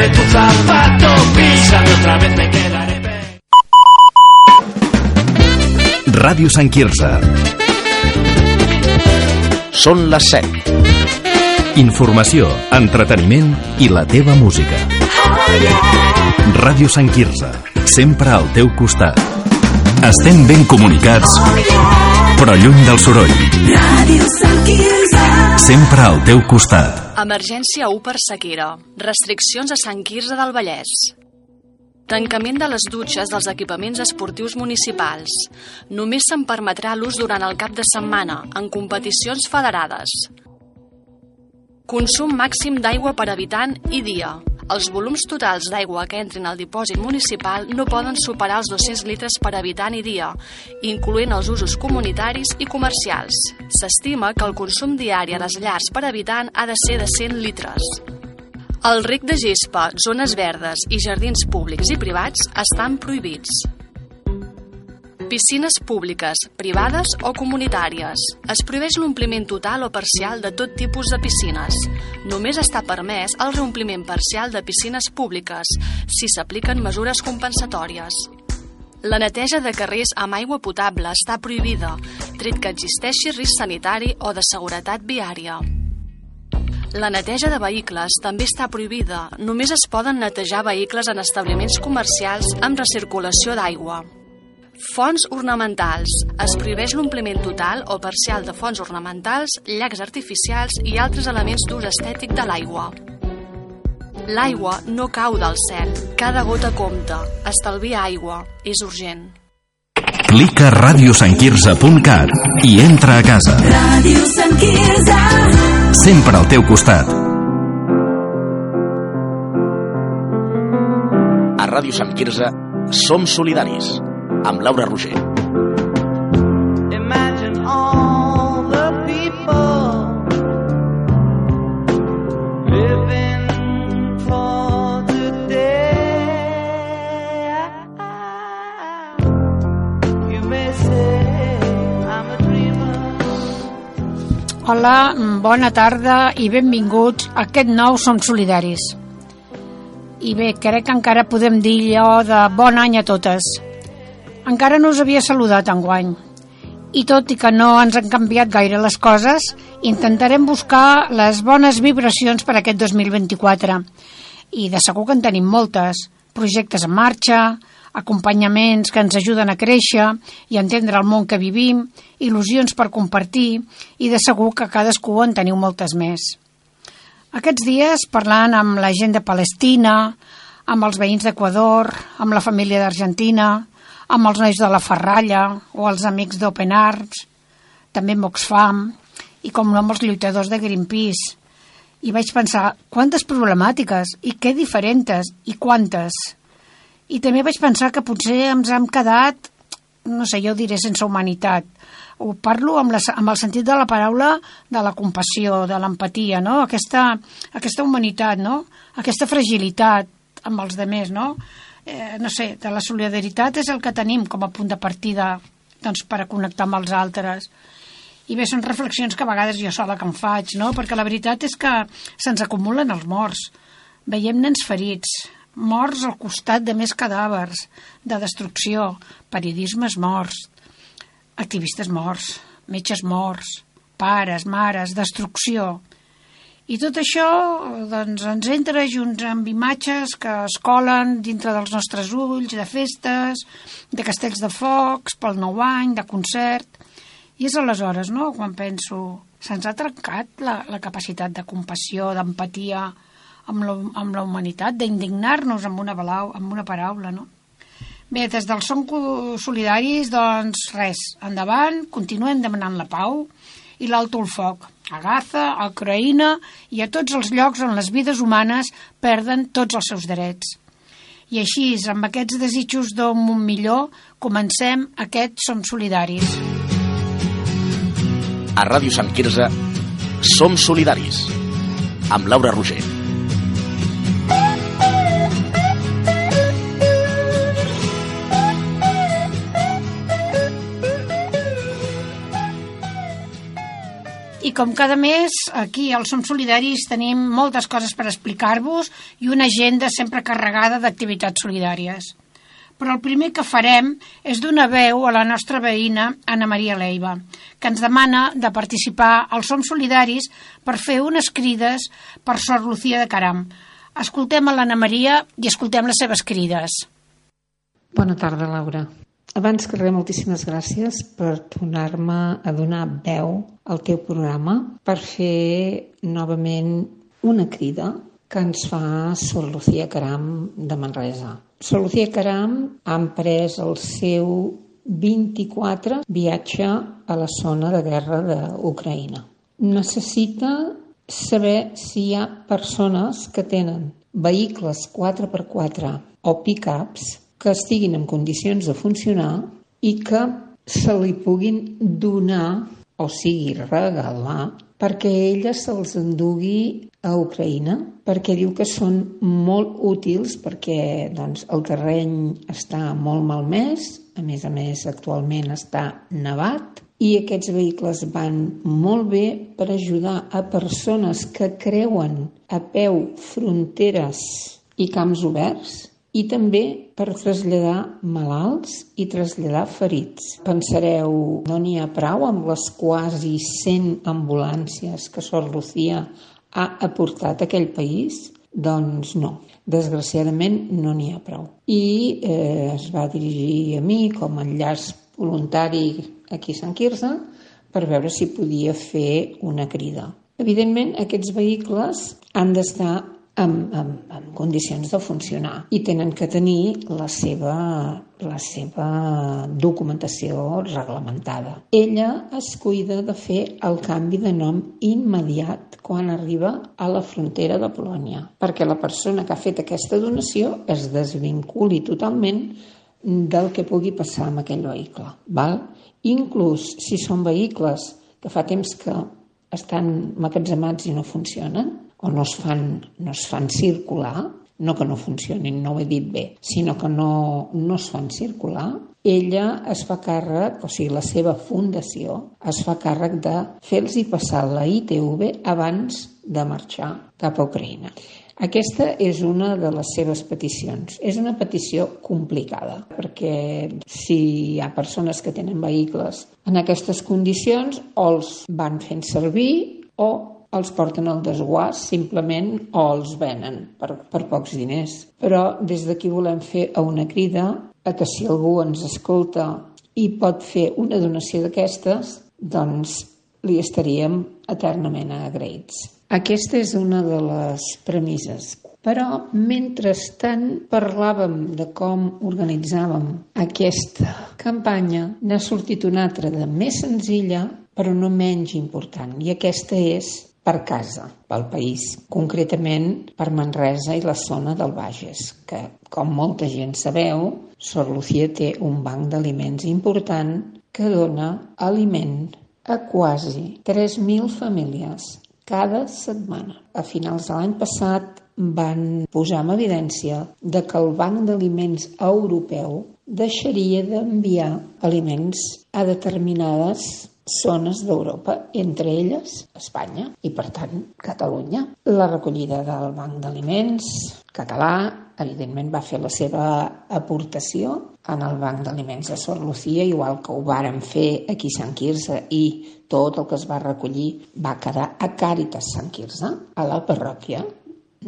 de tu zapato, písame otra vez, me quedaré. Ràdio Sant Quirze. Són les 7. Informació, entreteniment i la teva música. Ràdio Sant Quirze. Sempre al teu costat. Estem ben comunicats, però lluny del soroll. Ràdio Sant Quirze. Sempre al teu costat. Emergència 1 per sequera. Restriccions a Sant Quirze del Vallès. Tancament de les dutxes dels equipaments esportius municipals. Només se'n permetrà l'ús durant el cap de setmana, en competicions federades. Consum màxim d'aigua per habitant i dia. Els volums totals d'aigua que entrin al dipòsit municipal no poden superar els 200 litres per habitant i dia, incloent els usos comunitaris i comercials. S'estima que el consum diari a les llars per habitant ha de ser de 100 litres. El rec de gespa, zones verdes i jardins públics i privats estan prohibits. Piscines públiques, privades o comunitàries. Es prohibeix l'ompliment total o parcial de tot tipus de piscines. Només està permès el reompliment parcial de piscines públiques si s'apliquen mesures compensatòries. La neteja de carrers amb aigua potable està prohibida, tret que existeixi risc sanitari o de seguretat viària. La neteja de vehicles també està prohibida. Només es poden netejar vehicles en establiments comercials amb recirculació d'aigua. Fonts ornamentals. Es prohibeix l'ompliment total o parcial de fonts ornamentals, llacs artificials i altres elements d'ús estètic de l'aigua. L'aigua no cau del cel. Cada gota compta. Estalvia aigua. És urgent. Clica radiosantquirze.cat i entra a casa. Ràdio Sant Quirze. Sempre al teu costat. A Ràdio Sant Quirze som solidaris. Amb Laura Roger. Imagine all the people living for today. You may say I'm a dreamer. Hola, bona tarda i benvinguts a aquest nou Som Solidaris. I bé, crec que encara podem dir allò de bon any a totes. Encara no us havia saludat enguany. I tot i que no ens han canviat gaire les coses, intentarem buscar les bones vibracions per aquest 2024. I de segur que en tenim moltes. Projectes en marxa, acompanyaments que ens ajuden a créixer i a entendre el món que vivim, il·lusions per compartir i de segur que cadascú en teniu moltes més. Aquests dies, parlant amb la gent de Palestina, amb els veïns d'Equador, amb la família d'Argentina, amb els nois de la Ferralla o els amics d'Open Arms, també amb Oxfam i com no amb els lluitadors de Greenpeace. I vaig pensar, quantes problemàtiques i què diferents i quantes. I també vaig pensar que potser ens hem quedat, no sé, jo diré sense humanitat. Ho parlo amb, la, amb el sentit de la paraula de la compassió, de l'empatia, no? Aquesta, aquesta humanitat, no? Aquesta fragilitat amb els demés, no? Eh, no sé, de la solidaritat és el que tenim com a punt de partida doncs, per a connectar amb els altres. I bé, són reflexions que a vegades jo sola que em faig, no? Perquè la veritat és que se'ns acumulen els morts. Veiem nens ferits, morts al costat de més cadàvers, de destrucció, periodismes morts, activistes morts, metges morts, pares, mares, destrucció. I tot això doncs, ens entra junts amb imatges que es colen dintre dels nostres ulls, de festes, de castells de focs, pel nou any, de concert... I és aleshores, no?, quan penso, se'ns ha trencat la, la capacitat de compassió, d'empatia amb, la, amb la humanitat, d'indignar-nos amb, una palau, amb una paraula, no? Bé, des del Som Solidaris, doncs res, endavant, continuen demanant la pau i l'alto el foc a Gaza, a Ucraïna i a tots els llocs on les vides humanes perden tots els seus drets. I així, amb aquests desitjos d'un món millor, comencem aquest Som Solidaris. A Ràdio Sant Quirze som solidaris. Amb Laura Roger. I com cada mes, aquí al Som Solidaris tenim moltes coses per explicar-vos i una agenda sempre carregada d'activitats solidàries. Però el primer que farem és donar veu a la nostra veïna Anna Maria Leiva, que ens demana de participar al Som Solidaris per fer unes crides per Sor Lucía de Caram. Escoltem a l'Anna Maria i escoltem les seves crides. Bona tarda, Laura. Abans que res, moltíssimes gràcies per donar-me a donar veu al teu programa, per fer novament una crida que ens fa Sor Lucía Caram de Manresa. Sor Lucía Caram ha emprès el seu 24 viatge a la zona de guerra d'Ucraïna. Necessita saber si hi ha persones que tenen vehicles 4x4 o pick-ups que estiguin en condicions de funcionar i que se li puguin donar, o sigui, regalar, perquè ella se'ls endugui a Ucraïna, perquè diu que són molt útils perquè doncs, el terreny està molt malmès, a més a més actualment està nevat, i aquests vehicles van molt bé per ajudar a persones que creuen a peu fronteres i camps oberts i també per traslladar malalts i traslladar ferits. Pensareu, no n'hi ha prou amb les quasi 100 ambulàncies que Sor Lucía ha aportat a aquell país? Doncs no, desgraciadament no n'hi ha prou. I eh, es va dirigir a mi com a enllaç voluntari aquí a Sant Quirze per veure si podia fer una crida. Evidentment, aquests vehicles han d'estar en, en, en condicions de funcionar i tenen que tenir la seva, la seva documentació reglamentada. Ella es cuida de fer el canvi de nom immediat quan arriba a la frontera de Polònia, perquè la persona que ha fet aquesta donació es desvinculi totalment del que pugui passar amb aquell vehicle. Val? Inclús si són vehicles que fa temps que estan magatzemats i no funcionen, o no es fan, no es fan circular, no que no funcionin, no ho he dit bé, sinó que no, no es fan circular, ella es fa càrrec, o sigui, la seva fundació es fa càrrec de fer-los passar la ITV abans de marxar cap a Ucraïna. Aquesta és una de les seves peticions. És una petició complicada, perquè si hi ha persones que tenen vehicles en aquestes condicions, o els van fent servir o els porten al desguàs simplement o els venen per, per pocs diners. Però des d'aquí volem fer una crida a que si algú ens escolta i pot fer una donació d'aquestes, doncs li estaríem eternament agraïts. Aquesta és una de les premisses. Però, mentrestant, parlàvem de com organitzàvem aquesta campanya, n'ha sortit una altra de més senzilla, però no menys important. I aquesta és per casa, pel país, concretament per Manresa i la zona del Bages, que, com molta gent sabeu, Sor Lucía té un banc d'aliments important que dona aliment a quasi 3.000 famílies cada setmana. A finals de l'any passat van posar en evidència de que el Banc d'Aliments Europeu deixaria d'enviar aliments a determinades zones d'Europa, entre elles Espanya i, per tant, Catalunya. La recollida del Banc d'Aliments català, evidentment, va fer la seva aportació en el Banc d'Aliments de Sor Lucía, igual que ho vàrem fer aquí a Sant Quirze i tot el que es va recollir va quedar a Càritas Sant Quirze, a la parròquia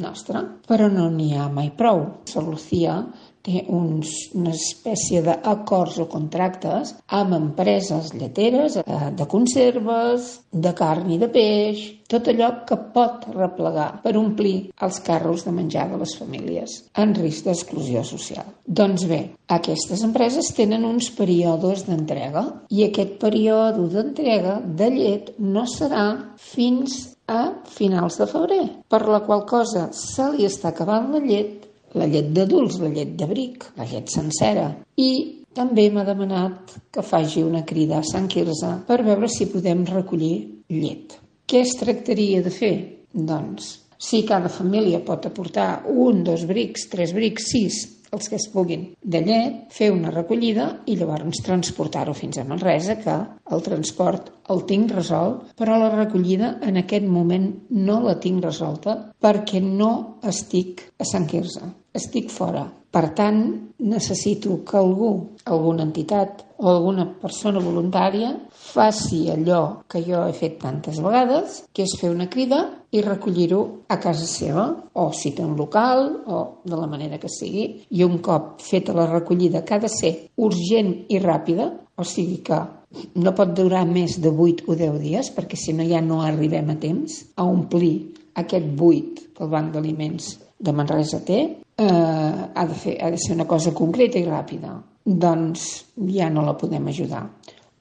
nostra, però no n'hi ha mai prou. Sor Lucía té uns, una espècie d'acords o contractes amb empreses lleteres, eh, de conserves, de carn i de peix, tot allò que pot replegar per omplir els carros de menjar de les famílies en risc d'exclusió social. Doncs bé, aquestes empreses tenen uns períodes d'entrega i aquest període d'entrega de llet no serà fins a finals de febrer, per la qual cosa se li està acabant la llet la llet d'adults, la llet de bric, la llet sencera. I també m'ha demanat que faci una crida a Sant Quirze per veure si podem recollir llet. Què es tractaria de fer? Doncs, si cada família pot aportar un, dos brics, tres brics, sis, els que es puguin, de llet, fer una recollida i llavors transportar-ho fins a Manresa, que el transport el tinc resolt, però la recollida en aquest moment no la tinc resolta perquè no estic a Sant Quirze, estic fora. Per tant, necessito que algú, alguna entitat o alguna persona voluntària faci allò que jo he fet tantes vegades, que és fer una crida i recollir-ho a casa seva, o si té un local, o de la manera que sigui, i un cop feta la recollida que ha de ser urgent i ràpida, o sigui que no pot durar més de 8 o 10 dies, perquè si no ja no arribem a temps a omplir aquest buit que el Banc d'Aliments de Manresa té, eh, ha, de fer, ha de ser una cosa concreta i ràpida. Doncs ja no la podem ajudar.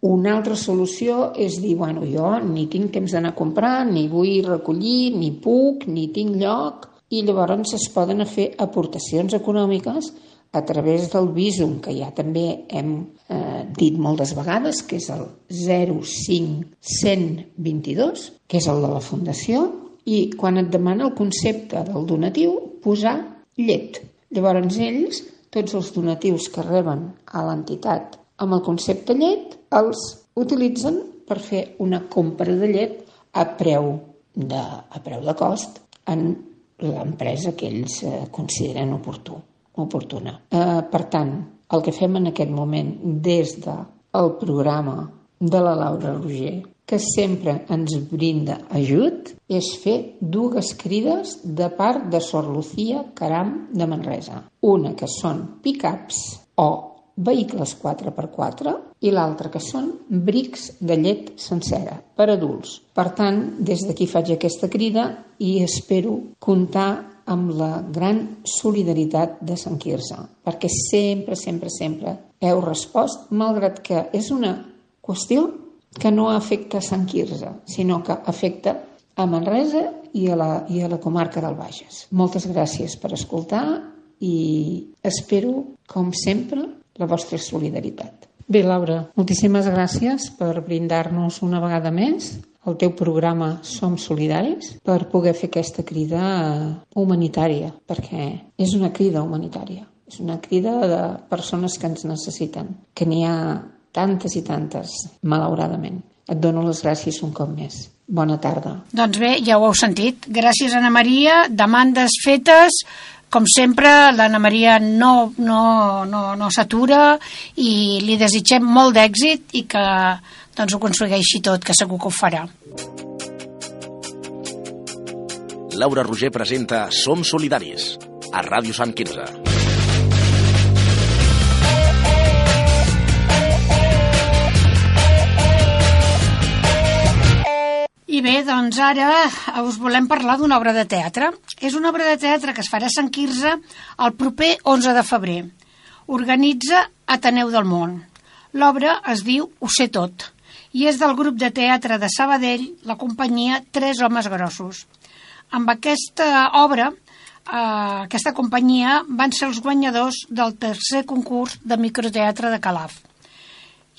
Una altra solució és dir, bueno, jo ni tinc temps d'anar a comprar, ni vull recollir, ni puc, ni tinc lloc, i llavors es poden fer aportacions econòmiques a través del Visum, que ja també hem eh, dit moltes vegades, que és el 05122, que és el de la Fundació, i quan et demana el concepte del donatiu, posar llet. Llavors ells, tots els donatius que reben a l'entitat amb el concepte llet, els utilitzen per fer una compra de llet a preu de, a preu de cost en l'empresa que ells eh, consideren oportú, oportuna. Eh, per tant, el que fem en aquest moment des del de programa de la Laura Roger que sempre ens brinda ajut és fer dues crides de part de Sor Lucía Caram de Manresa. Una que són pick-ups o vehicles 4x4 i l'altra que són brics de llet sencera per adults. Per tant, des d'aquí faig aquesta crida i espero comptar amb la gran solidaritat de Sant Quirze, perquè sempre, sempre, sempre heu respost, malgrat que és una qüestió que no afecta Sant Quirze, sinó que afecta a Manresa i a, la, i a la comarca del Bages. Moltes gràcies per escoltar i espero, com sempre, la vostra solidaritat. Bé, Laura, moltíssimes gràcies per brindar-nos una vegada més el teu programa Som Solidaris per poder fer aquesta crida humanitària, perquè és una crida humanitària. És una crida de persones que ens necessiten, que n'hi ha tantes i tantes, malauradament. Et dono les gràcies un cop més. Bona tarda. Doncs bé, ja ho heu sentit. Gràcies, Anna Maria. Demandes fetes. Com sempre, l'Anna Maria no, no, no, no s'atura i li desitgem molt d'èxit i que doncs, ho aconsegueixi tot, que segur que ho farà. Laura Roger presenta Som Solidaris, a Ràdio Sant Quirze. I bé, doncs ara us volem parlar d'una obra de teatre. És una obra de teatre que es farà a Sant Quirze el proper 11 de febrer. Organitza Ateneu del Món. L'obra es diu Ho sé tot i és del grup de teatre de Sabadell, la companyia Tres homes grossos. Amb aquesta obra, eh, aquesta companyia van ser els guanyadors del tercer concurs de microteatre de Calaf.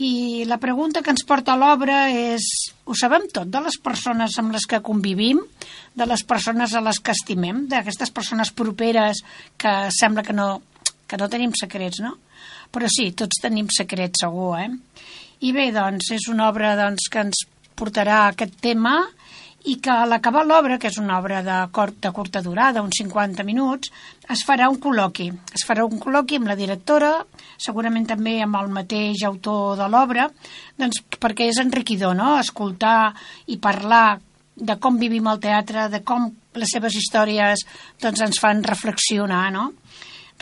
I la pregunta que ens porta l'obra és, ho sabem tot de les persones amb les que convivim, de les persones a les que estimem, d'aquestes persones properes que sembla que no, que no tenim secrets, no? Però sí, tots tenim secrets segur, eh? I bé, doncs, és una obra doncs, que ens portarà a aquest tema i que a l'acabar l'obra, que és una obra de, cort, de curta durada, uns 50 minuts, es farà un col·loqui. Es farà un col·loqui amb la directora, segurament també amb el mateix autor de l'obra, doncs, perquè és enriquidor, no?, escoltar i parlar de com vivim el teatre, de com les seves històries doncs, ens fan reflexionar, no?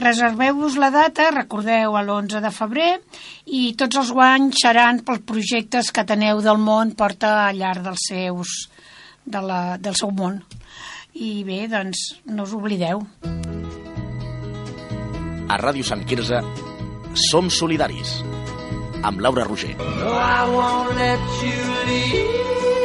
Reserveu-vos la data, recordeu, a l'11 de febrer, i tots els guanys seran pels projectes que Ateneu del Món porta al llarg dels seus de la, del seu món. I bé, doncs, no us oblideu. A Ràdio Sant Quirze, Som Solidaris, amb Laura Roger. No, I won't let you leave.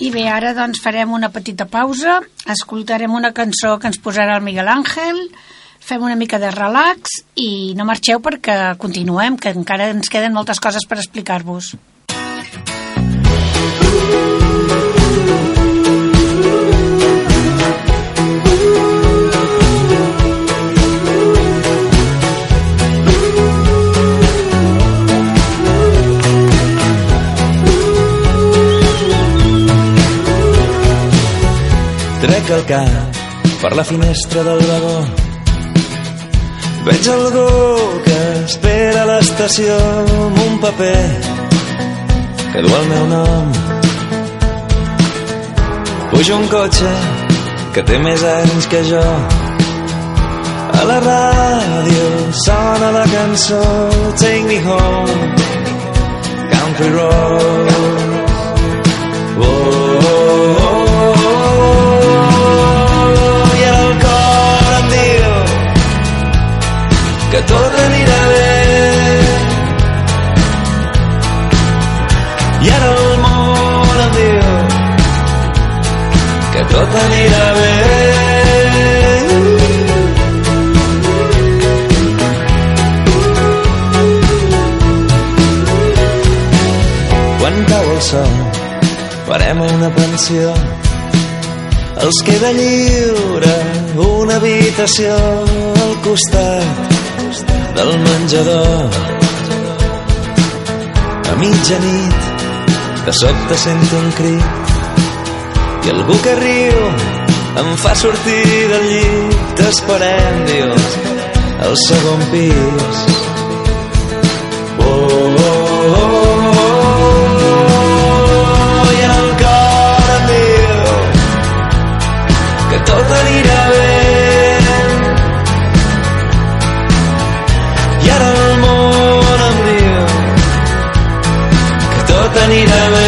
I bé, ara doncs farem una petita pausa, escoltarem una cançó que ens posarà el Miguel Àngel, fem una mica de relax i no marxeu perquè continuem, que encara ens queden moltes coses per explicar-vos. El cap per la finestra del vagó. Veig algú que espera a l'estació amb un paper que du el meu nom. Pujo un cotxe que té més anys que jo. A la ràdio sona la cançó Take Me Home, Country Road. Oh, oh, oh, que tot anirà bé. I ara el món em diu que tot anirà bé. Quan cau el sol, farem una pensió. Els queda lliure una habitació al costat del menjador. A mitjanit, de sobte sento un crit i algú que riu em fa sortir del llit. T'esperem, dius, al segon pis. Que tot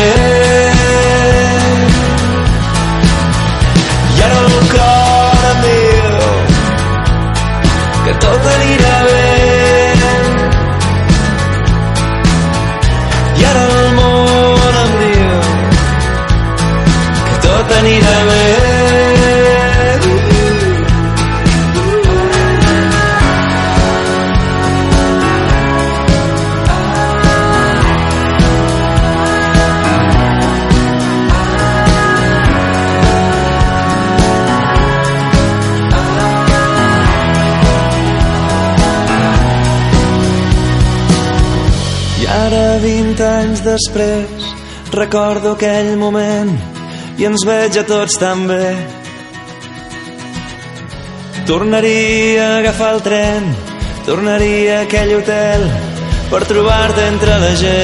després, recordo aquell moment i ens veig a tots tan bé. Tornaria a agafar el tren, tornaria a aquell hotel per trobar-te entre la gent.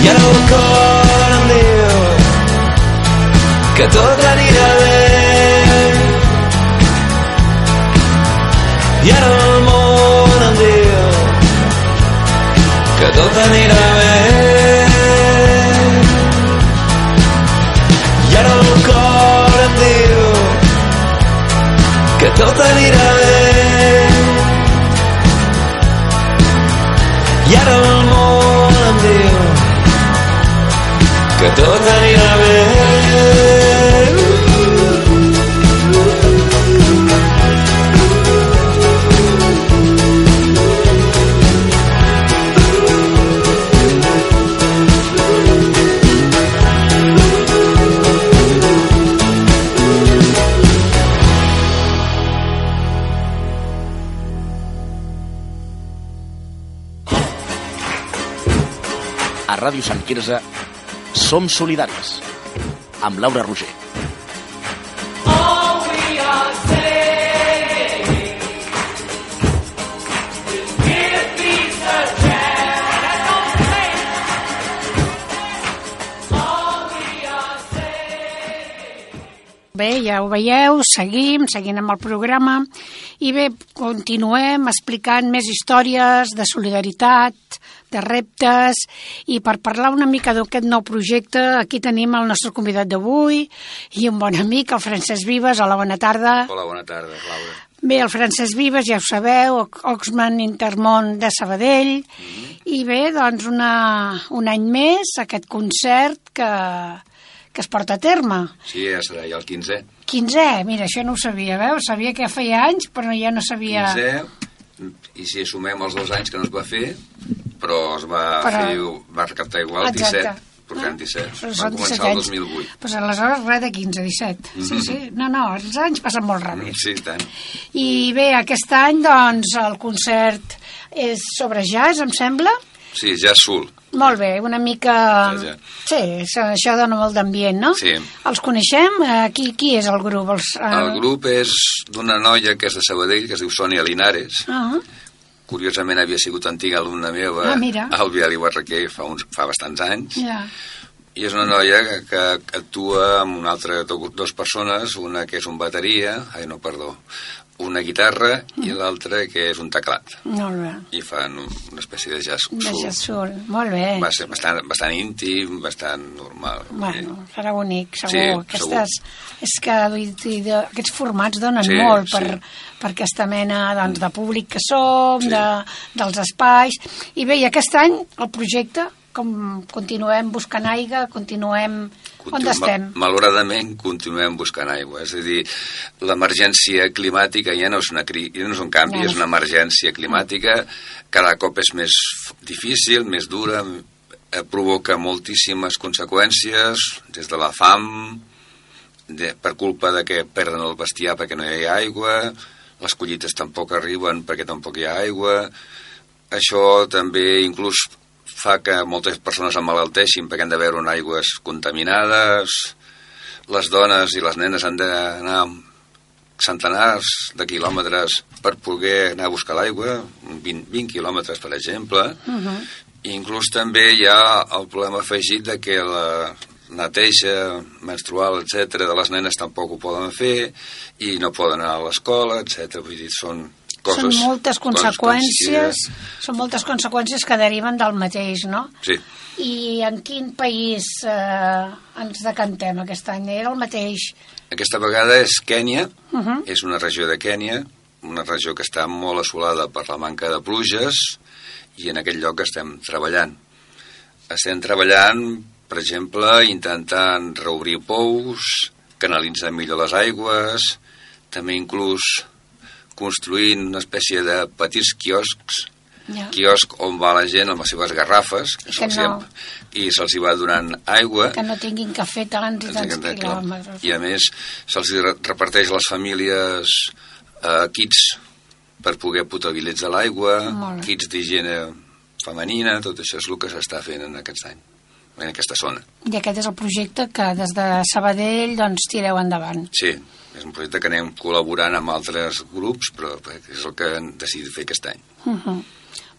I ara el cor em diu que tot anirà bé. I ara el món em diu que tot anirà bé. I ara el cor em diu que tot anirà bé. I ara el món em diu que tot anirà bé. Ràdio Sant Quirze som solidaris. Amb Laura Roger. Bé, ja ho veieu, seguim, seguint amb el programa i bé, continuem explicant més històries de solidaritat, de reptes i per parlar una mica d'aquest nou projecte aquí tenim el nostre convidat d'avui i un bon amic, el Francesc Vives. Hola, bona tarda. Hola, bona tarda, Laura. Bé, el Francesc Vives, ja ho sabeu, Oxman Intermont de Sabadell, I bé, doncs una, un any més, aquest concert que, que es porta a terme. Sí, ja serà ja el 15è. 15è, mira, això no ho sabia, veus? Sabia que feia anys, però ja no sabia... 15è, i si sumem els dos anys que no es va fer, però es va, Però- fer, va recaptar igual, Exacte. 17, portant 17. Són Va 17 començar el anys. 2008. Pues aleshores res de 15, 17. Sí, sí. No, no, els anys passen molt ràpid. Sí, tant. I bé, aquest any, doncs, el concert és sobre jazz, em sembla. Sí, ja és sul. Molt bé, una mica... Ja. Sí, això- dona molt d'ambient, no? Sí. Els coneixem? Eh, Qui, qui és el grup? Els, eh, El grup és d'una noia que és de Sabadell, que es diu Sònia Linares. Ah, Curiosament havia sigut antiga alumna meva Ah, mira. al Vial i Barraquer fa, uns, fa bastants anys. ja. I és una noia que, que actua amb una altra, dues persones, una que és un bateria, ai no, perdó, una guitarra i l'altra que és un teclat. Molt bé. I fan un- una espècie de jazz De soul. jazz soul. Molt bé. Va ser bastant, bastant íntim, bastant normal. Bueno, serà bonic, segur. Sí, Aquestes, És que de, aquests formats donen Sí, molt per, sí. per aquesta mena doncs, de públic que som, Sí. de, dels espais. I bé, i aquest any el projecte, com continuem buscant aigua, continuem... On Continu- estem? ma- Malauradament continuem buscant aigua. És a dir, l'emergència climàtica ja no és, una cri... ja no és un canvi, Ja no és una emergència climàtica. Cada cop és més difícil, més dura, eh, provoca moltíssimes conseqüències, des de la fam, de, per culpa de que perden el bestiar perquè no hi ha aigua, les collites tampoc arriben perquè tampoc hi ha aigua, això també inclús fa que moltes persones emmalalteixin perquè han de beure en aigües contaminades, les dones i les nenes han d'anar centenars de quilòmetres per poder anar a buscar l'aigua, 20, 20 quilòmetres, per exemple. Uh -huh. I inclús també hi ha el problema afegit de que la neteja menstrual, etc de les nenes tampoc ho poden fer i no poden anar a l'escola, etc. Vull dir, són coses... són moltes conseqüències, que- són moltes conseqüències que deriven del mateix, no? Sí. I en quin país eh, ens decantem aquest any? Era el mateix? Aquesta vegada és Kènia, Uh -huh. és una regió de Kènia, una regió que està molt assolada per la manca de pluges i en aquest lloc estem treballant. Estem treballant, per exemple, intentant reobrir pous, canalitzar millor les aigües, també inclús construint una espècie de petits quioscs Ja. quiosc on va la gent amb les seves garrafes que que hi no. ha- i se'ls hi va donant aigua Que no tinguin fer tants i tants quilòmetres. I a més se'ls hi re- reparteix a les famílies eh, kits per poder potabilitzar l'aigua, kits d'higiene femenina, tot això és el que s'està fent en aquest any, en aquesta zona. I aquest és el projecte que des de Sabadell doncs, tireu endavant. Sí, és un projecte que anem col·laborant amb altres grups, però és el que hem decidit fer aquest any. Uh -huh.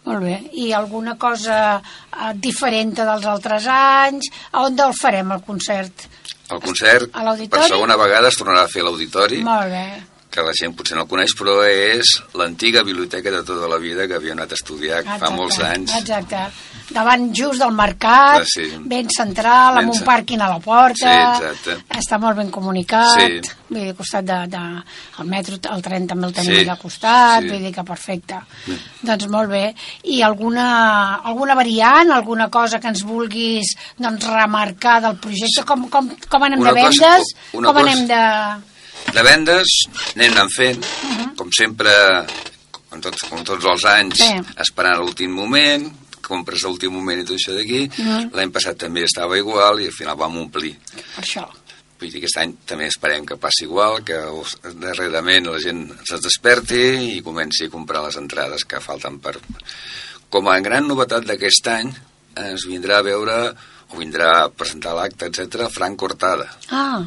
Molt bé. I alguna cosa eh, diferent dels altres anys? A on el farem, el concert? El concert, A per segona vegada, es tornarà a fer a l'auditori, Molt bé. que la gent potser no el coneix, però és l'antiga biblioteca de tota la vida que havia anat a estudiar fa Exacte, molts anys. Exacte. Davant just del mercat, Ah, sí. ben central, Ben amb un pàrquing a la porta. Sí, exacte. Està molt ben comunicat. Sí. Vull dir, al costat de, de, el metro, el tren també el tenim Sí, allà al costat, sí. vull dir que perfecte. Doncs molt bé. I alguna, alguna variant, alguna cosa que ens vulguis doncs, remarcar del projecte? Com, com, com anem Una de cosa- vendes? una com cosa- anem de... De vendes anem anant fent, Uh-huh. com sempre, com tots, com tots els anys, Sí. esperant l'últim moment, compres a l'últim moment i tot això d'aquí. Mhm. L'any passat també estava igual i al final vam omplir. Per això. Vull dir que aquest any també esperem que passi igual, que darrerament la gent es desperti i comenci a comprar les entrades que falten per... Com a gran novetat d'aquest any, ens vindrà a veure o vindrà a presentar l'acte, etc Frank Cortada. Ah,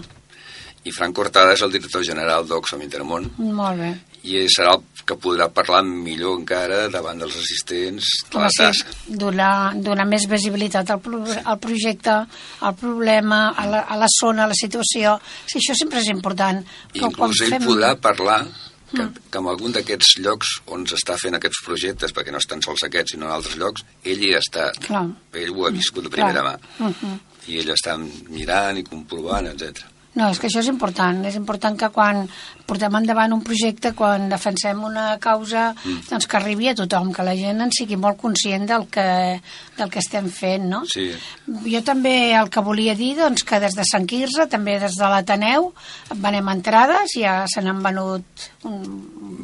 I Frank Cortada és el director general d'Oxfam Intermón molt bé. I serà el que podrà parlar millor encara davant dels assistents de la Home, sí, tasca. donar, donar més visibilitat al, pro al projecte, al problema, a la, a la zona, a la situació. Sí, això sempre és important. Però inclús ell fem- podrà parlar que, Mm. que en algun d'aquests llocs on s'està fent aquests projectes, perquè no estan sols aquests, sinó en altres llocs, ell hi ha estat. Clar. Ell ho ha viscut de primera Clar. mà. Uh -huh. I ell està mirant i comprovant, etc. No, és que això és important. És important que quan portem endavant un projecte, quan defensem una causa, mm. doncs que arribi a tothom, que la gent en sigui molt conscient del que, del que estem fent, no? Sí. Jo també el que volia dir, doncs, que des de Sant Quirze, també des de l'Ateneu, venem entrades, ja se n'han venut un,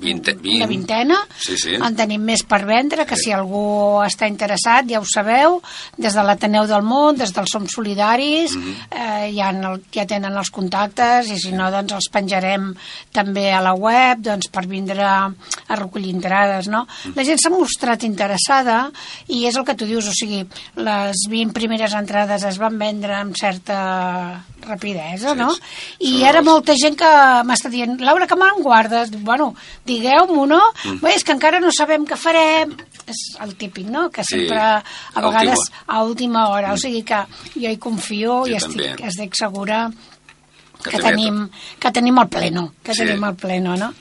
20, 20. una vintena, Sí, sí. en tenim més per vendre, que si algú està interessat, ja ho sabeu, des de l'Ateneu del Món, des del Som Solidaris, Mhm. eh, ja, en el, ja tenen els contactes, i si no, doncs els penjarem també a la web, doncs per vindre a recollir entrades, no? La gent s'ha mostrat interessada, i és el que tu dius, o sigui, les 20 primeres entrades es van vendre amb certa rapidesa, no? I ara molta gent que m'està dient, Laura, que me'n guardes? Bueno, digueu-m'ho, no? Mm. Bé, és que encara no sabem què farem. És el típic, no? Que Sí, sempre, a a vegades, última. a última hora. O sigui que jo hi confio Jo i estic, també. estic segura Que que, tenim, que tenim el pleno, que Sí. tenim el pleno, no?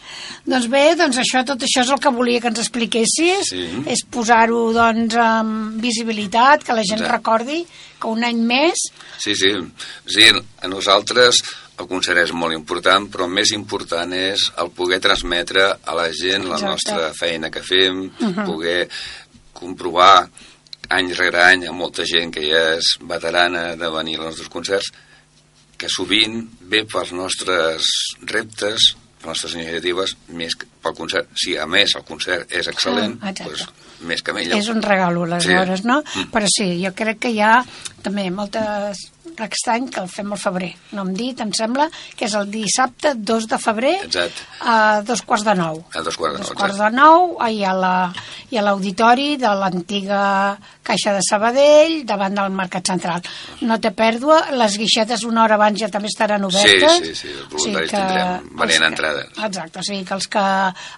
Doncs bé, doncs això, tot això és el que volia que ens expliquessis, Sí. és posar-ho, doncs, en visibilitat, que la gent Exacte. recordi que un any més Sí, sí. sí. A nosaltres el concert és molt important, però més important és el poder transmetre a la gent la Exacte. nostra feina que fem, Mhm. poder comprovar any rere any a molta gent que ja és veterana de venir als nostres concerts, que sovint ve pels nostres reptes, les nostres iniciatives, més que pel concert. Si a més el concert és excel·lent, Ah, doncs, més que millor. és un regalo, aleshores, Sí. no? Mm. Però sí, jo crec que hi ha també moltes aquest any que el fem al febrer. No em dit, em sembla que és el dissabte 2 de febrer Exacte. a dos quarts de nou. A dos quarts de dos nou, quarts exacte. de nou i a la- i a l'auditori de l'antiga Caixa de Sabadell davant del Mercat Central. No té pèrdua, les guixetes una hora abans ja també estaran obertes. Sí, sí, sí, els voluntaris que tindrem els venent que- entrades. Exacte, o sigui que els que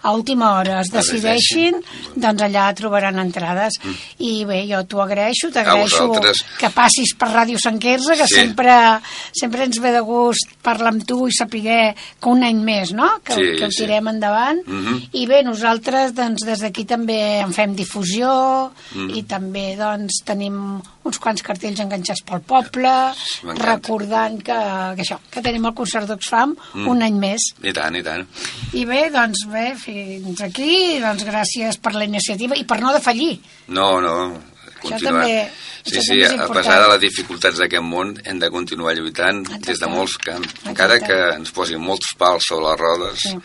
a última hora es decideixin, doncs allà trobaran entrades. I bé, jo t'ho agraeixo, t'agraeixo que passis per Ràdio Sant Quirze, que Sí. sempre, sempre ens ve de gust parlar amb tu i saber que un any més, no?, que, Sí, que ho sí. tirem endavant. Mhm. I bé, nosaltres doncs, des d'aquí també en fem difusió Mhm. i també doncs, tenim uns quants cartells enganxats pel poble, recordant que, que això, que tenim el concert d'Oxfam Mm. un any més. I tant, i tant. I bé, doncs bé, fins aquí, doncs gràcies per la iniciativa i per no defallir. No, no, continuar. també- sí, això sí, també a pesar de les dificultats d'aquest món, hem de continuar lluitant des de molts camps. Encara que ens posin molts pals sobre les rodes, Sí.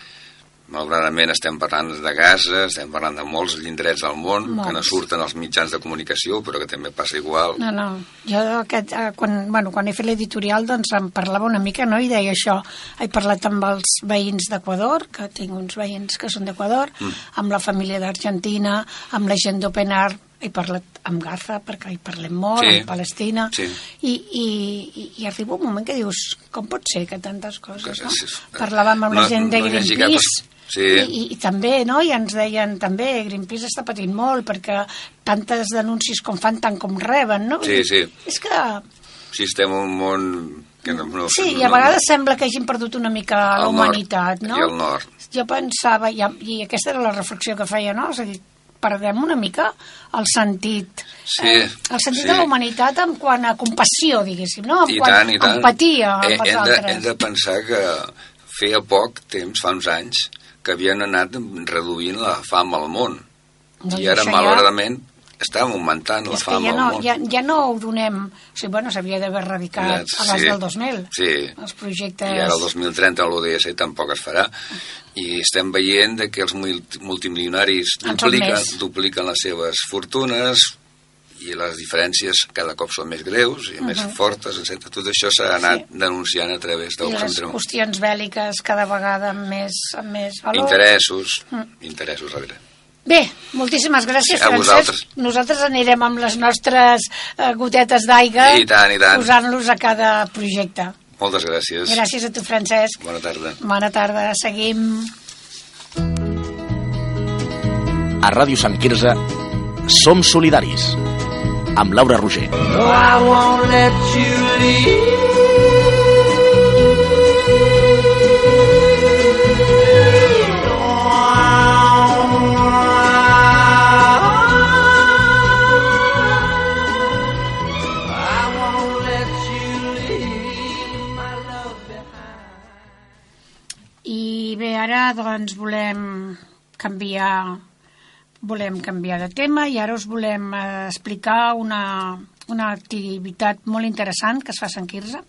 Malauradament estem parlant de Gaza, estem parlant de molts indrets del món, que no Molts. surten als mitjans de comunicació, però que també passa igual. No, no, jo aquest, eh, quan, bueno, quan he fet l'editorial doncs em parlava una mica no? i deia això, he parlat amb els veïns d'Equador, que tinc uns veïns que són d'Equador, Mm. amb la família d'Argentina, amb la gent d'Open Art, he parlat amb Gaza, perquè hi parlem molt, Sí. amb Palestina, Sí. i, i, i, i arriba un moment que dius, com pot ser que tantes coses, no? Sí, sí. Parlàvem amb la No- gent de no Greenpeace, Sí. i, i, i també, no? I ens deien també, Greenpeace està patint molt perquè tantes denúncies com fan tant com reben, no? Sí, sí. És que... Si estem en un món que no... no Sí, no, i a vegades sembla que hagin perdut una mica la Al nord humanitat, no? i al nord. Jo pensava, i, i aquesta era la reflexió que feia, no? És a dir, perdem una mica el sentit, Sí, eh, el sentit sí. de la humanitat en quant a compassió, diguéssim, no? En I quant tant, i tant. a empatia Eh, amb els hem, de, altres. hem de pensar que feia poc temps, fa uns anys, que havien anat reduint la fam al món. Doncs I ara, això ja- malauradament, estàvem augmentant la fam ja al no, món. ja, ja no ho donem... O sigui, bueno, s'havia d'haver erradicat Ja, abans sí. del 2000. Sí. Els projectes... I ara el 2030 l'ODS tampoc es farà. I estem veient de que els mul- multimilionaris dupliquen, dupliquen les seves fortunes i les diferències cada cop són més greus i més Mhm. fortes, etc. Tot això s'ha anat denunciant a través I del les centre. qüestions bèl·liques cada vegada amb més, amb més valor. Interessos, Mm. interessos darrere. Bé, moltíssimes gràcies, A Francesc. vosaltres. Nosaltres anirem amb les nostres eh, gotetes d'aigua I tant, i tant. posant-los a cada projecte. Moltes gràcies. Gràcies a tu, Francesc. Bona tarda. Bona tarda. Seguim. A Ràdio Sant Quirze som solidaris. Amb Laura Roger. No, I won't let you leave. I won't let you leave my love behind. I bé, ara doncs volem canviar volem canviar de tema i ara us volem eh, explicar una, una activitat molt interessant que es fa a Sant Quirze.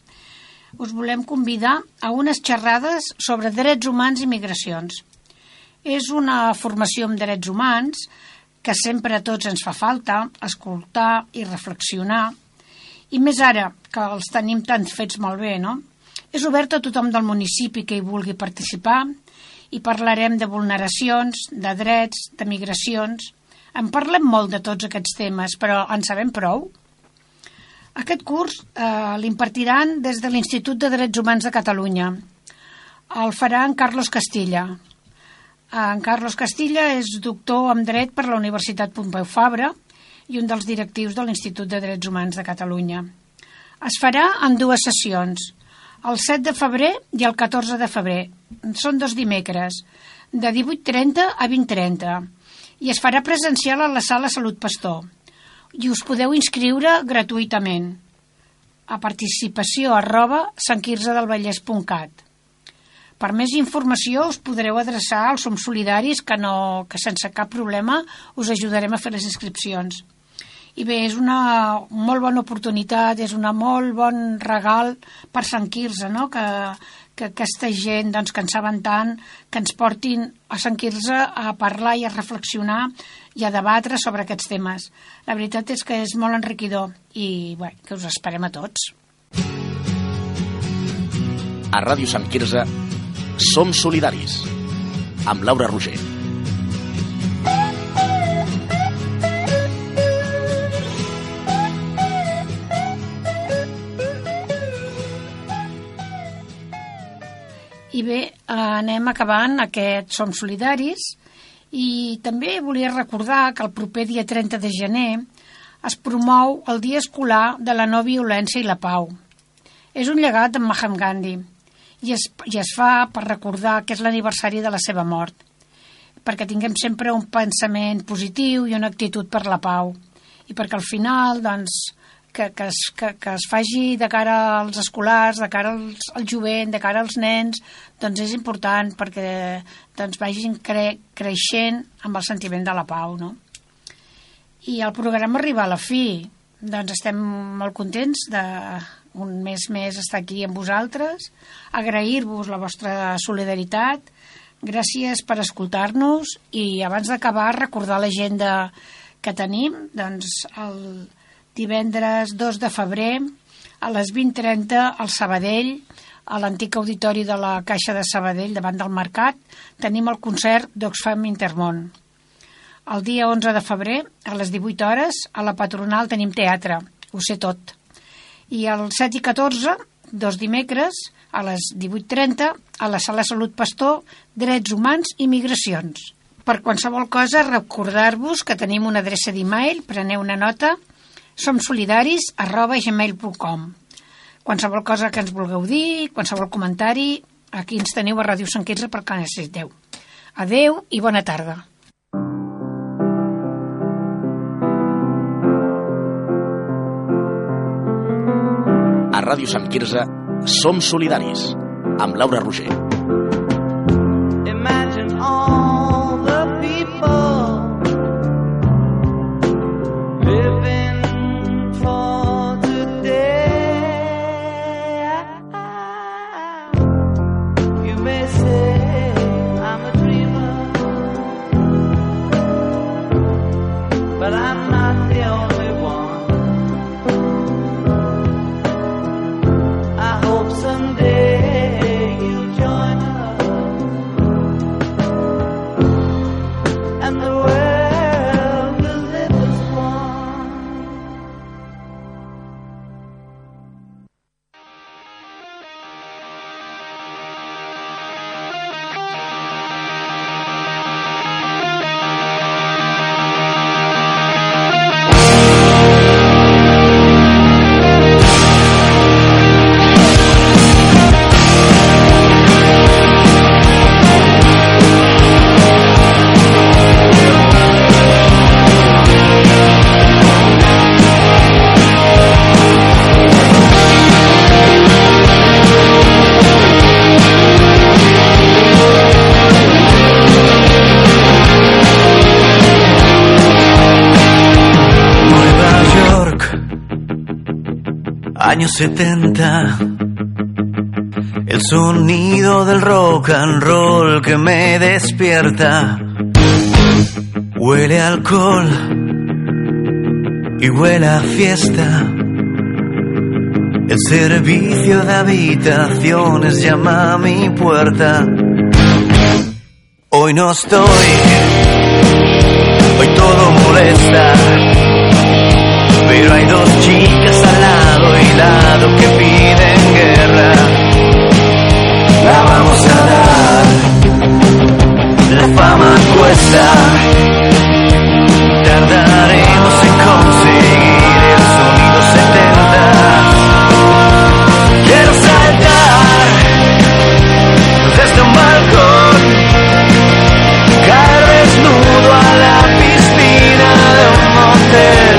Us volem convidar a unes xerrades sobre drets humans i migracions. És una formació en drets humans que sempre a tots ens fa falta escoltar i reflexionar i més ara, que els tenim tan fets molt bé, no? És obert a tothom del municipi que hi vulgui participar i parlarem de vulneracions, de drets, de migracions. En parlem molt de tots aquests temes, però en sabem prou? Aquest curs eh, l'impartiran des de l'Institut de Drets Humans de Catalunya. El farà en Carlos Castilla. En Carlos Castilla és doctor en dret per la Universitat Pompeu Fabra i un dels directius de l'Institut de Drets Humans de Catalunya. Es farà en dues sessions, el 7 de febrer i el 14 de febrer. Són dos dimecres, de 18.30 a 20.30, i es farà presencial a la sala Salut Pastor. I us podeu inscriure gratuïtament a participació arroba santquirzedelvallès.cat. Per més informació us podreu adreçar als Som Solidaris que, no, que sense cap problema us ajudarem a fer les inscripcions. I bé, és una molt bona oportunitat, és una molt bon regal per Sant Quirze, no? que, que aquesta gent doncs, que en saben tant, que ens portin a Sant Quirze a parlar i a reflexionar i a debatre sobre aquests temes. La veritat és que és molt enriquidor i bé, que us esperem a tots. A Ràdio Sant Quirze som solidaris. Amb Laura Roger. Bé, anem acabant aquest Som Solidaris i també volia recordar que el proper dia 30 de gener es promou el Dia Escolar de la No Violència i la Pau. És un llegat d'en Mahatma Gandhi i es, i es fa per recordar que és l'aniversari de la seva mort, perquè tinguem sempre un pensament positiu i una actitud per la pau i perquè al final doncs, que, que, es, que, que es faci de cara als escolars, de cara als, al jovent, de cara als nens, doncs és important perquè doncs, vagin cre, creixent amb el sentiment de la pau, no? I el programa arriba a la fi. Doncs estem molt contents de un mes més estar aquí amb vosaltres, agrair-vos la vostra solidaritat, gràcies per escoltar-nos i abans d'acabar recordar l'agenda que tenim, doncs el, divendres 2 de febrer a les 20.30 al Sabadell, a l'antic auditori de la Caixa de Sabadell, davant del Mercat, tenim el concert d'Oxfam Intermont. El dia 11 de febrer, a les 18 hores, a la Patronal tenim teatre, ho sé tot. I el 7 i 14, dos dimecres, a les 18.30, a la Sala Salut Pastor, Drets Humans i Migracions. Per qualsevol cosa, recordar-vos que tenim una adreça d'e-mail, preneu una nota, somsolidaris arroba gmail.com Qualsevol cosa que ens vulgueu dir, qualsevol comentari, aquí ens teniu a Ràdio Sant Quirze per que necessiteu. Adeu i bona tarda. A Ràdio Sant Quirze som solidaris. Amb Laura Roger. Imagine all Años 70. El sonido del rock and roll que me despierta. Huele alcohol y huele a fiesta. El servicio de habitaciones llama a mi puerta. Hoy no estoy, hoy todo molesta. Pero hay dos chicas al lado y lado que piden guerra. La vamos a dar, la fama cuesta. Tardaremos en conseguir el sonido 70. Quiero saltar desde un balcón, caer desnudo a la piscina de un motel.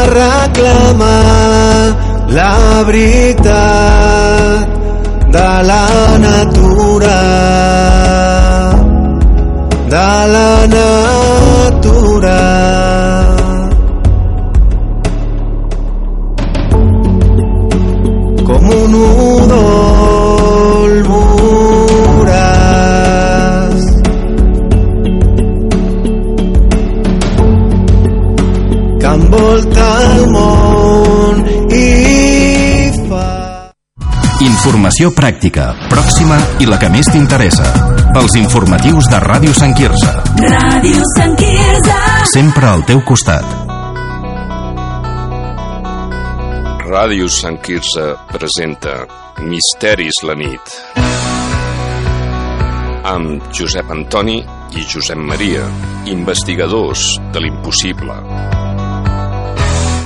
Que reclama la veritat de la natura de la natura. Informació pràctica, pròxima i la que més t'interessa. Els informatius de Ràdio Sant Quirze. Ràdio Sant Quirze. Sempre al teu costat. Ràdio Sant Quirze presenta Misteris la nit amb Josep Antoni i Josep Maria, investigadors de l'impossible.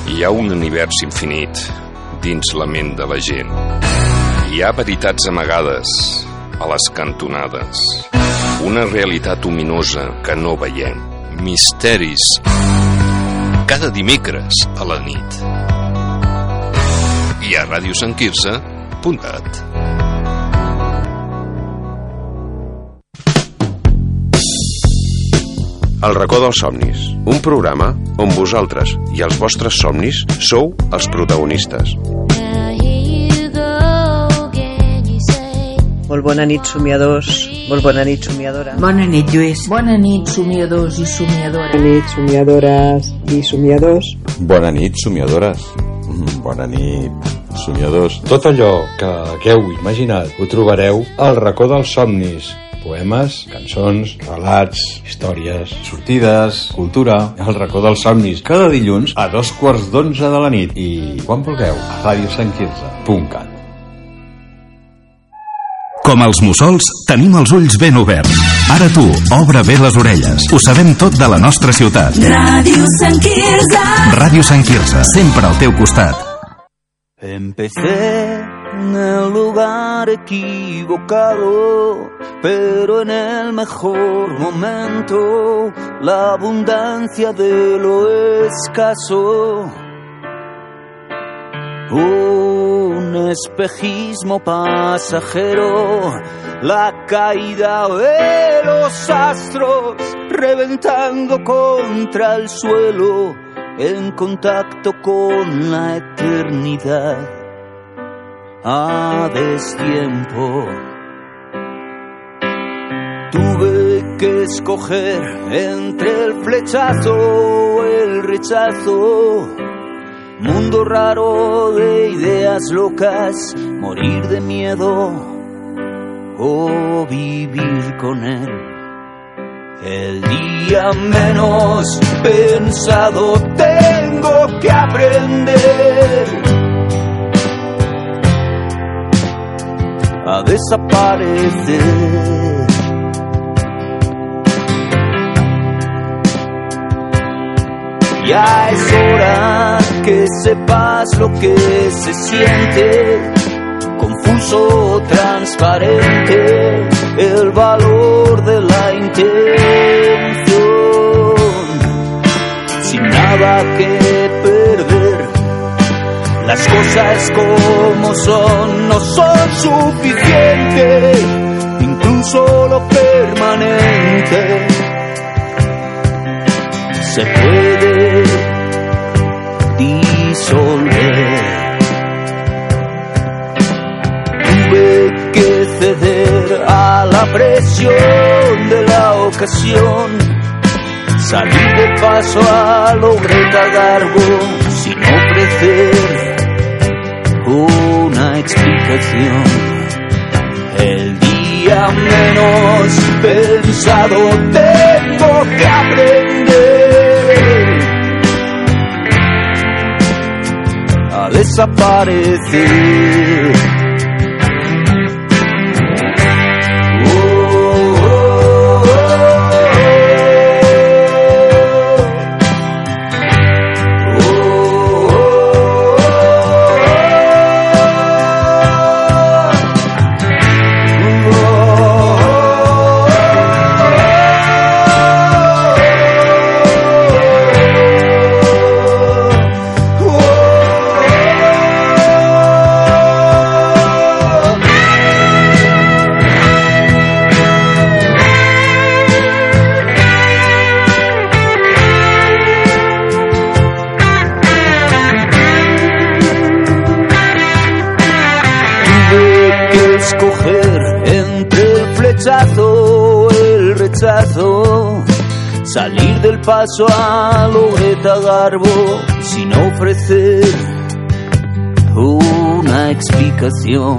Hi ha un univers infinit dins la ment de la gent. Hi ha veritats amagades a les cantonades. Una realitat ominosa que no veiem. Misteris. Cada dimecres a la nit. I a radiosantquirze.cat. El racó dels somnis, un programa on vosaltres i els vostres somnis sou els protagonistes. Molt bona nit, somiadors. Molt bona nit, somiadora. Bona nit, Lluís. Bona nit, somiadors i somiadores. Bona nit, somiadores i somiadors. Bona nit, somiadores. Mm, Bona nit, somiadors. Tot allò que hagueu imaginat ho trobareu al racó dels somnis. Poemes, cançons, relats, històries, sortides, cultura, el racó dels somnis, cada dilluns a dos quarts d'onze de la nit i, quan vulgueu, a radiosantquirze.cat. Com els mussols, tenim els ulls ben oberts. Ara tu, obre bé les orelles. Ho sabem tot de la nostra ciutat. Ràdio Sant Quirze. Ràdio Sant Quirze, sempre al teu costat. Empecé en el lugar equivocado, pero en el mejor momento, la abundancia de lo escaso. Un espejismo pasajero, la caída de los astros, reventando contra el suelo, en contacto con la eternidad a destiempo. Tuve que escoger entre el flechazo o el rechazo. Mundo raro de ideas locas, morir de miedo o vivir con él. El día menos pensado tengo que aprender a desaparecer. Ya es hora que sepas lo que se siente, confuso, transparente, el valor de la intención, sin nada que perder. Las cosas como son no son suficientes, incluso lo permanente se puede Tuve que ceder a la presión de la ocasión. Salí de paso a lo recagargo sin ofrecer una explicación. El día menos pensado tengo que aprender a desaparecer. per salir del paso a Loreta Garbo sin ofrecer una explicación.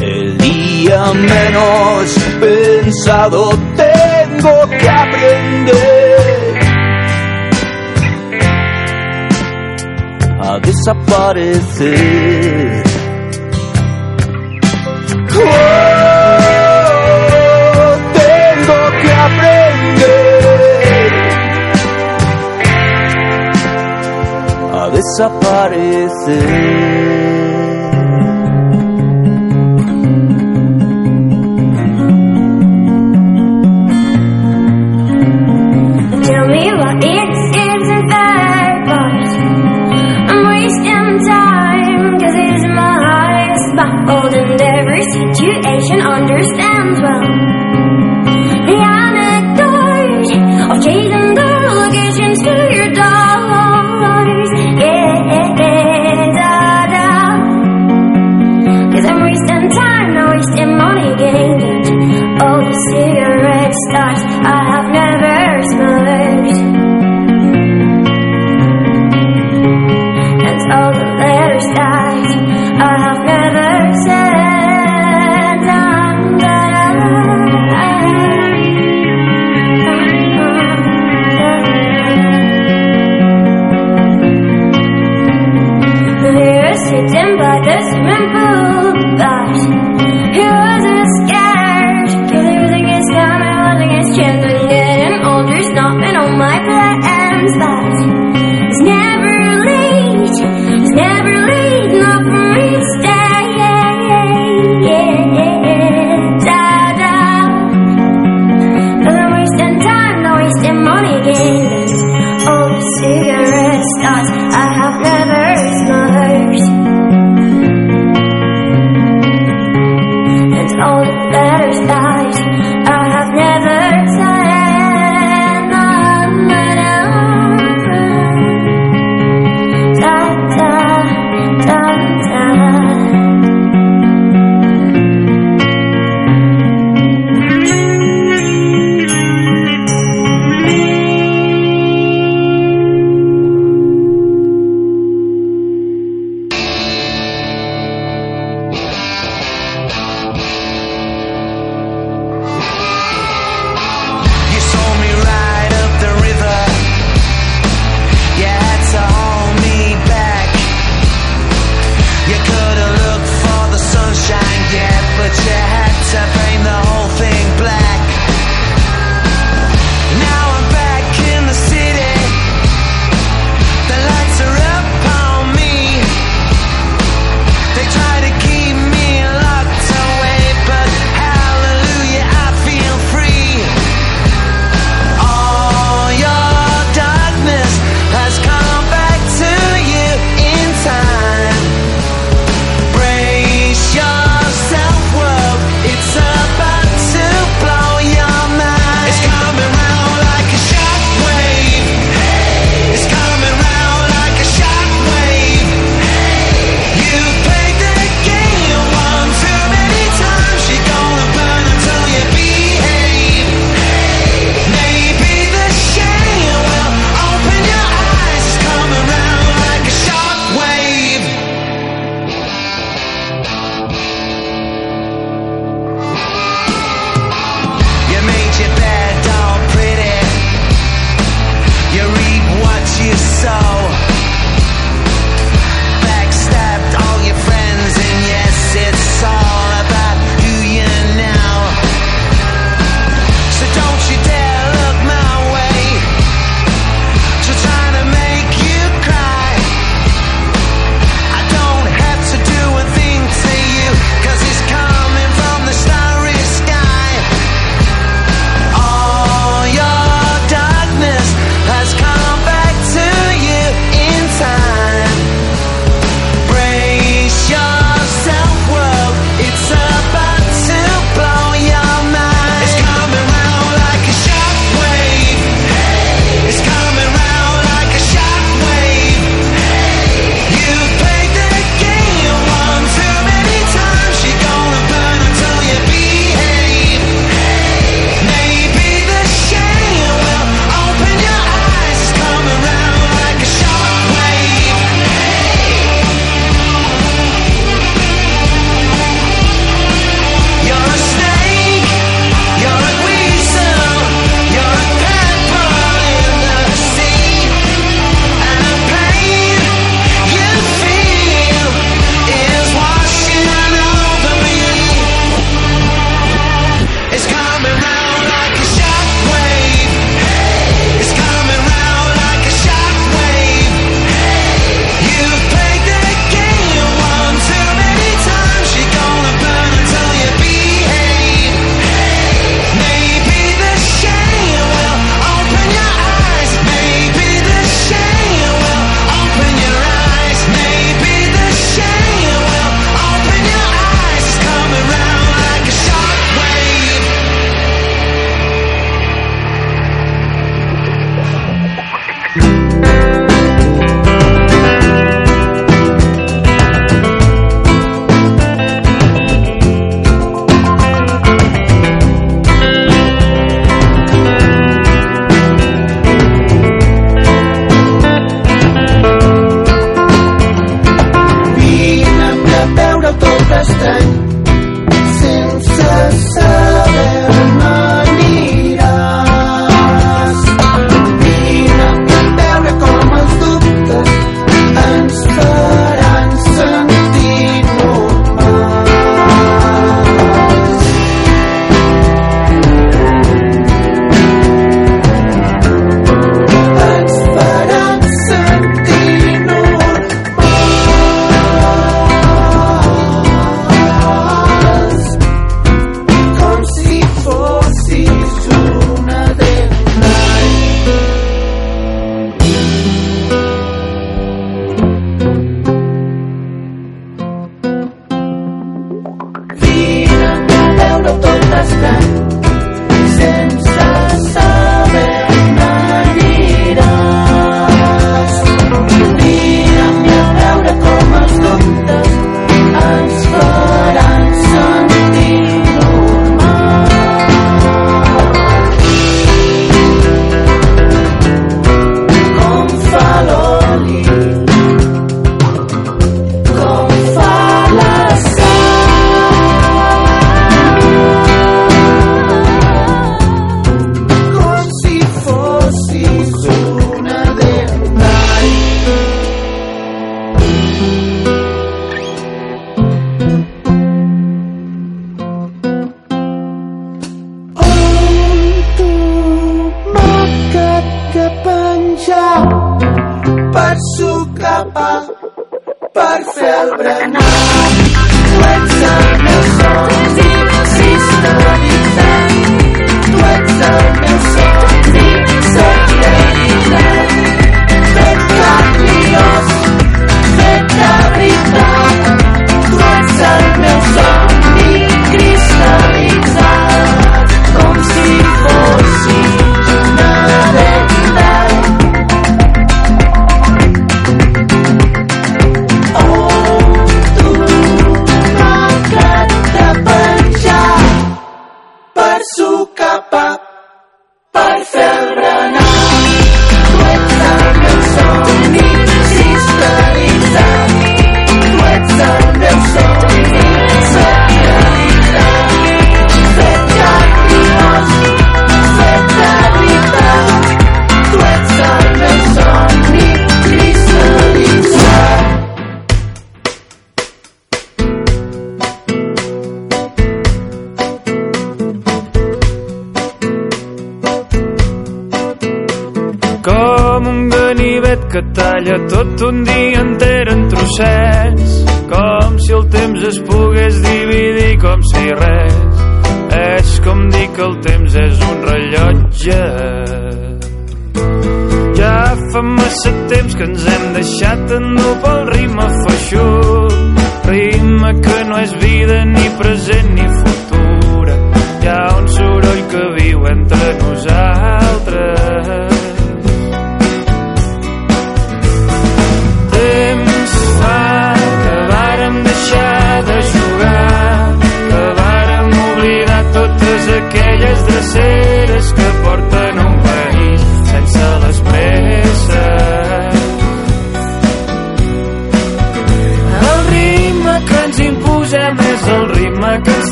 El día menos pensado tengo que aprender a desaparecer. desaparecer.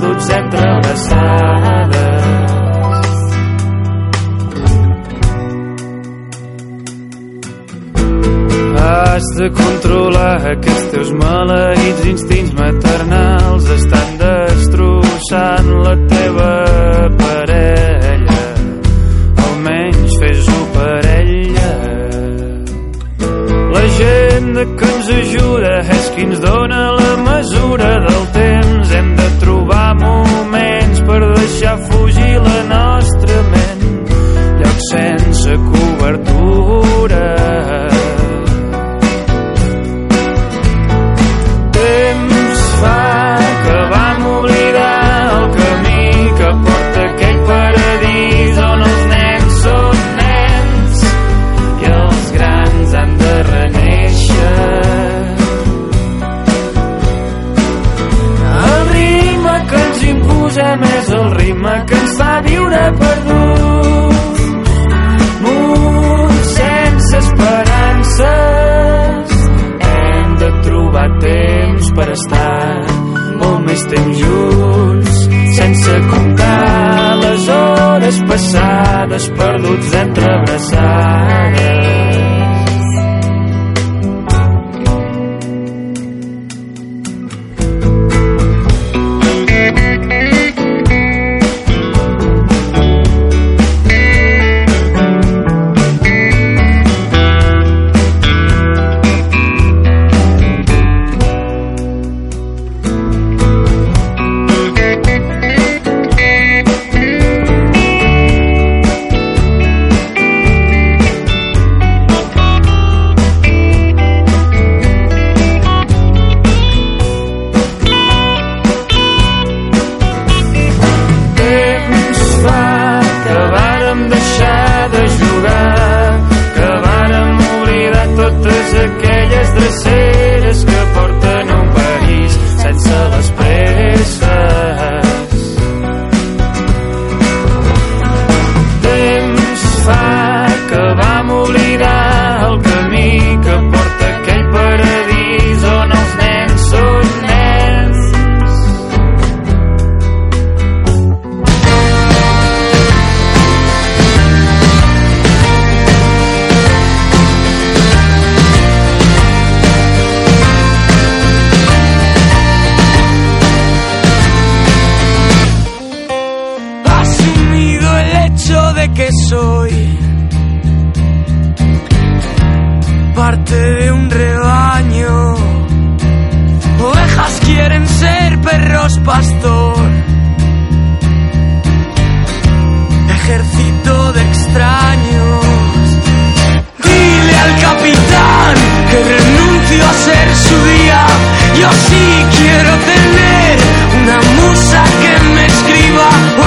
Perduts entre And.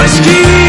rescue.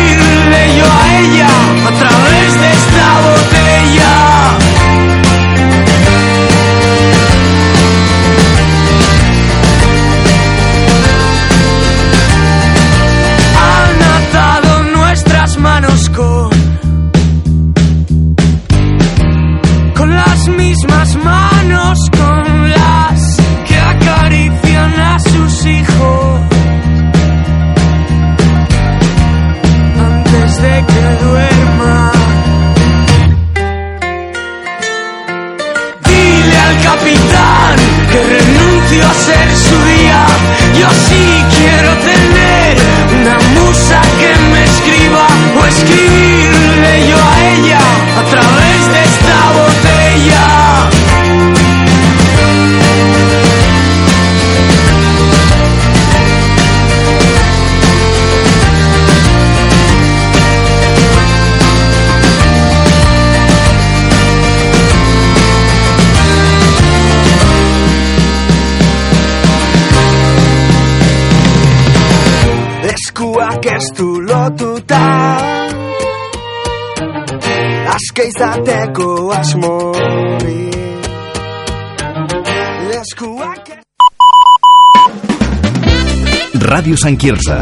Ràdio Sant Quirze.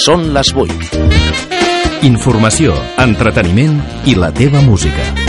Són les 8. Informació, entreteniment i la teva música.